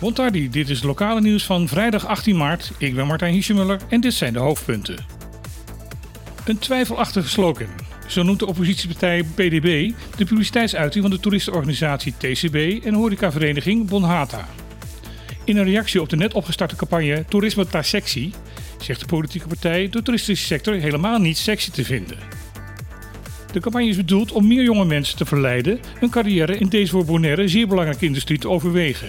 Montardi, dit is het lokale nieuws van vrijdag 18 maart. Ik ben Martijn Hiesemuller en dit zijn de hoofdpunten. Een twijfelachtige slogan. Zo noemt de oppositiepartij PDB de publiciteitsuiting van de toeristenorganisatie TCB en horecavereniging Bonhata. In een reactie op de net opgestarte campagne Toerisme ta sexy zegt de politieke partij de toeristische sector helemaal niet sexy te vinden. De campagne is bedoeld om meer jonge mensen te verleiden een carrière in deze voor Bonaire zeer belangrijke industrie te overwegen.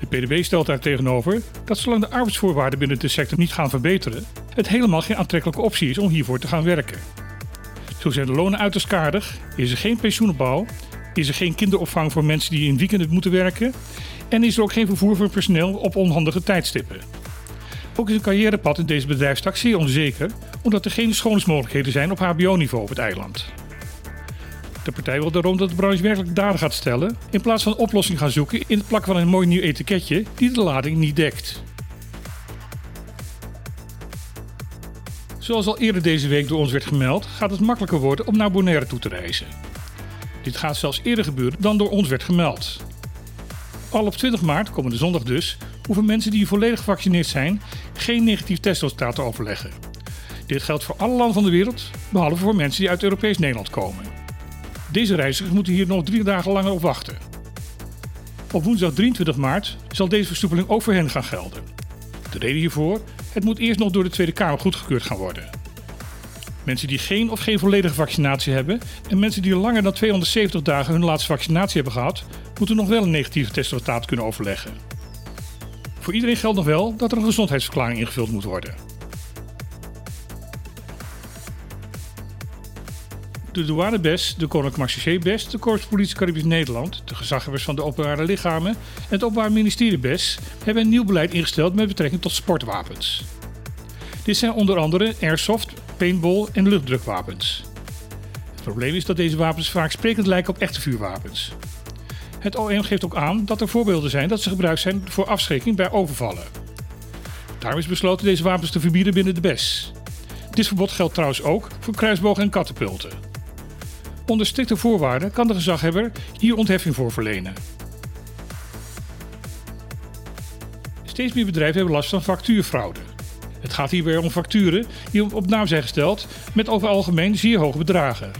De PDB stelt daar tegenover dat zolang de arbeidsvoorwaarden binnen de sector niet gaan verbeteren, het helemaal geen aantrekkelijke optie is om hiervoor te gaan werken. Zo zijn de lonen uiterst kaardig, is er geen pensioenopbouw, is er geen kinderopvang voor mensen die in weekenden moeten werken en is er ook geen vervoer voor personeel op onhandige tijdstippen. Ook is een carrièrepad in deze bedrijfstak zeer onzeker, omdat er geen scholingsmogelijkheden zijn op HBO-niveau op het eiland. De partij wil daarom dat de branche werkelijk daden gaat stellen, in plaats van een oplossing gaan zoeken in het plakken van een mooi nieuw etiketje die de lading niet dekt. Zoals al eerder deze week door ons werd gemeld, gaat het makkelijker worden om naar Bonaire toe te reizen. Dit gaat zelfs eerder gebeuren dan door ons werd gemeld. Al op 20 maart, komende zondag dus, hoeven mensen die volledig gevaccineerd zijn geen negatief testresultaat te overleggen. Dit geldt voor alle landen van de wereld, behalve voor mensen die uit Europees Nederland komen. Deze reizigers moeten hier nog drie dagen langer op wachten. Op woensdag 23 maart zal deze versoepeling ook voor hen gaan gelden. De reden hiervoor? Het moet eerst nog door de Tweede Kamer goedgekeurd gaan worden. Mensen die geen of geen volledige vaccinatie hebben en mensen die langer dan 270 dagen hun laatste vaccinatie hebben gehad, moeten nog wel een negatieve testresultaat kunnen overleggen. Voor iedereen geldt nog wel dat er een gezondheidsverklaring ingevuld moet worden. De douanebest, de Koninklijke best, de Korps Politie Caribisch Nederland, de gezaghebbers van de openbare lichamen en het Openbaar Ministerie BES hebben een nieuw beleid ingesteld met betrekking tot sportwapens. Dit zijn onder andere airsoft, paintball en luchtdrukwapens. Het probleem is dat deze wapens vaak sprekend lijken op echte vuurwapens. Het OM geeft ook aan dat er voorbeelden zijn dat ze gebruikt zijn voor afschrikking bij overvallen. Daarom is besloten deze wapens te verbieden binnen de BES. Dit verbod geldt trouwens ook voor kruisbogen en katapulten. Onder strikte voorwaarden kan de gezaghebber hier ontheffing voor verlenen. Steeds meer bedrijven hebben last van factuurfraude. Het gaat hierbij om facturen die op naam zijn gesteld met over algemeen zeer hoge bedragen.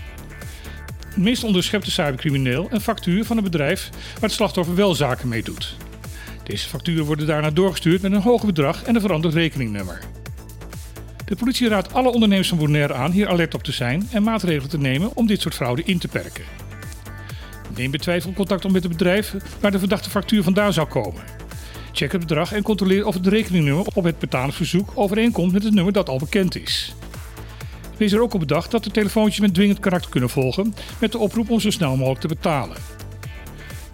Meest onderschept de cybercrimineel een factuur van een bedrijf waar het slachtoffer wel zaken mee doet. Deze facturen worden daarna doorgestuurd met een hoger bedrag en een veranderd rekeningnummer. De politie raadt alle ondernemers van Bonaire aan hier alert op te zijn en maatregelen te nemen om dit soort fraude in te perken. Neem bij twijfel contact op met het bedrijf waar de verdachte factuur vandaan zou komen. Check het bedrag en controleer of het rekeningnummer op het betalingsverzoek overeenkomt met het nummer dat al bekend is. Wees er ook op bedacht dat de telefoontjes met dwingend karakter kunnen volgen met de oproep om zo snel mogelijk te betalen.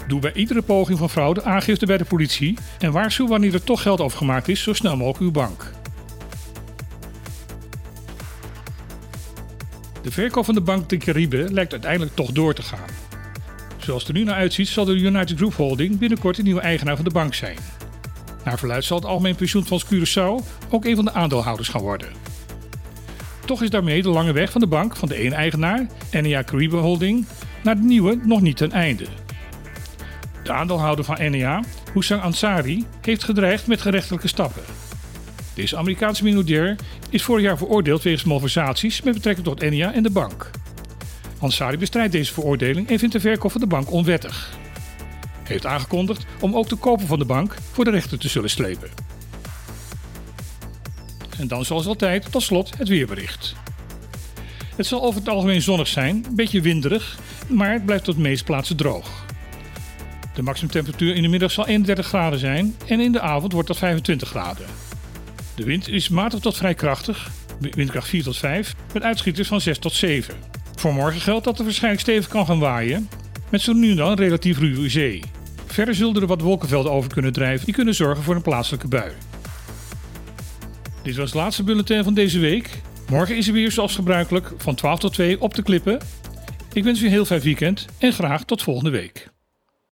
Doe bij iedere poging van fraude aangifte bij de politie en waarschuw wanneer er toch geld overgemaakt is zo snel mogelijk uw bank. De verkoop van de bank de Caribe lijkt uiteindelijk toch door te gaan. Zoals het er nu naar uitziet zal de United Group Holding binnenkort de nieuwe eigenaar van de bank zijn. Naar verluid zal het Algemeen Pensioenfonds Curaçao ook een van de aandeelhouders gaan worden. Toch is daarmee de lange weg van de bank van de ene eigenaar, NEA Caribe Holding, naar de nieuwe nog niet ten einde. De aandeelhouder van NEA, Houssam Ansari, heeft gedreigd met gerechtelijke stappen. Deze Amerikaanse miljardair is vorig jaar veroordeeld wegens malversaties met betrekking tot NEA en de bank. Ansari bestrijdt deze veroordeling en vindt de verkoop van de bank onwettig. Hij heeft aangekondigd om ook de koper van de bank voor de rechter te zullen slepen. En dan zoals altijd tot slot het weerbericht. Het zal over het algemeen zonnig zijn, een beetje winderig, maar het blijft tot de meeste plaatsen droog. De maximumtemperatuur in de middag zal 31 graden zijn en in de avond wordt dat 25 graden. De wind is matig tot vrij krachtig, windkracht 4 tot 5, met uitschieters van 6 tot 7. Voor morgen geldt dat er waarschijnlijk stevig kan gaan waaien, met zo nu en dan relatief ruwe zee. Verder zullen er wat wolkenvelden over kunnen drijven die kunnen zorgen voor een plaatselijke bui. Dit was het laatste bulletin van deze week. Morgen is er weer zoals gebruikelijk van 12 tot 2 op de klippen. Ik wens u een heel fijn weekend en graag tot volgende week.